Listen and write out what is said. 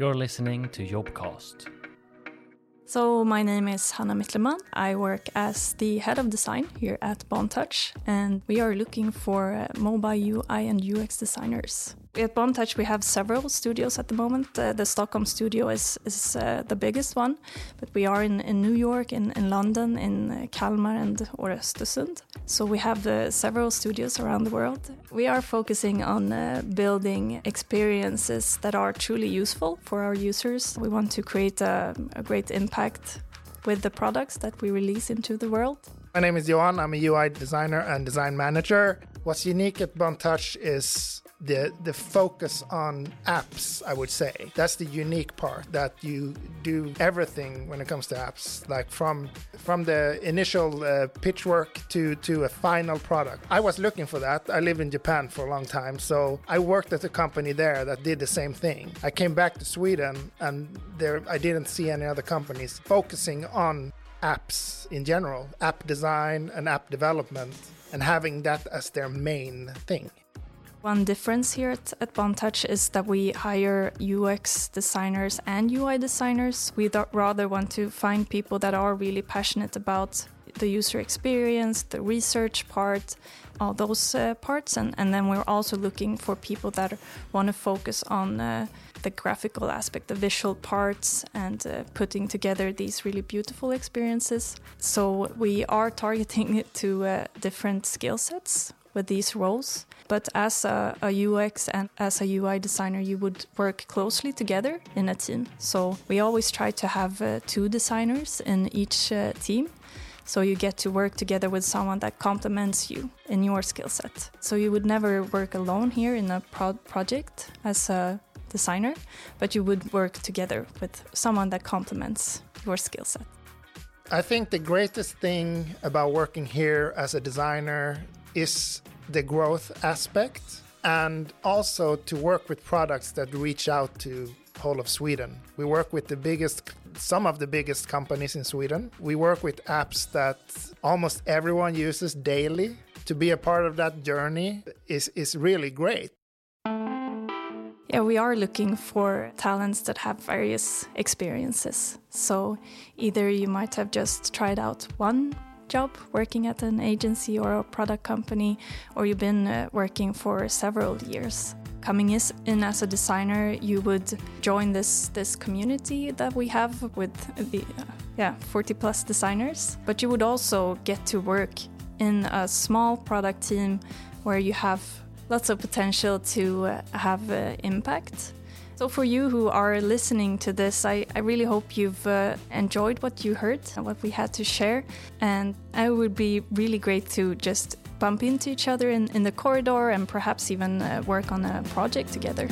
You're listening to Jobcast. So, my name is Hanna Mittleman. I work as the head of design here at Bontouch, and we are looking for uh, mobile UI and UX designers. At Bontouch, we have several studios at the moment. Uh, the Stockholm studio is, is uh, the biggest one, but we are in, in New York, in, in London, in uh, Kalmar, and Östersund. So we have uh, several studios around the world. We are focusing on uh, building experiences that are truly useful for our users. We want to create a, a great impact with the products that we release into the world. My name is Johan. I'm a UI designer and design manager. What's unique at Bontouch is the the focus on apps. I would say that's the unique part that you do everything when it comes to apps, like from from the initial uh, pitch work to to a final product. I was looking for that. I lived in Japan for a long time, so I worked at a company there that did the same thing. I came back to Sweden, and there I didn't see any other companies focusing on apps in general, app design and app development, and having that as their main thing. One difference here at, Bontouch is that we hire UX designers and UI designers. We rather want to find people that are really passionate about the user experience, the research part, all those uh, parts. And, and then we're also looking for people that want to focus on uh, the graphical aspect, the visual parts, and uh, putting together these really beautiful experiences. So we are targeting it to uh, different skill sets with these roles. But as a, a, UX and as a UI designer, you would work closely together in a team. So we always try to have uh, two designers in each uh, team. So you get to work together with someone that complements you in your skill set. So you would never work alone here in a pro project as a designer, but you would work together with someone that complements your skill set. I think the greatest thing about working here as a designer is the growth aspect and also to work with products that reach out to whole of Sweden. We work with the biggest some of the biggest companies in Sweden. We work with apps that almost everyone uses daily. To be a part of that journey is is really great. Yeah, we are looking for talents that have various experiences. So either you might have just tried out one job working at an agency or a product company, or you've been uh, working for several years. Coming in as a designer, you would join this this community that we have with the uh, yeah 40 plus designers. But you would also get to work in a small product team where you have lots of potential to uh, have uh, impact so, for you who are listening to this, I, I really hope you've uh, enjoyed what you heard and what we had to share. And it would be really great to just bump into each other in, in the corridor and perhaps even uh, work on a project together.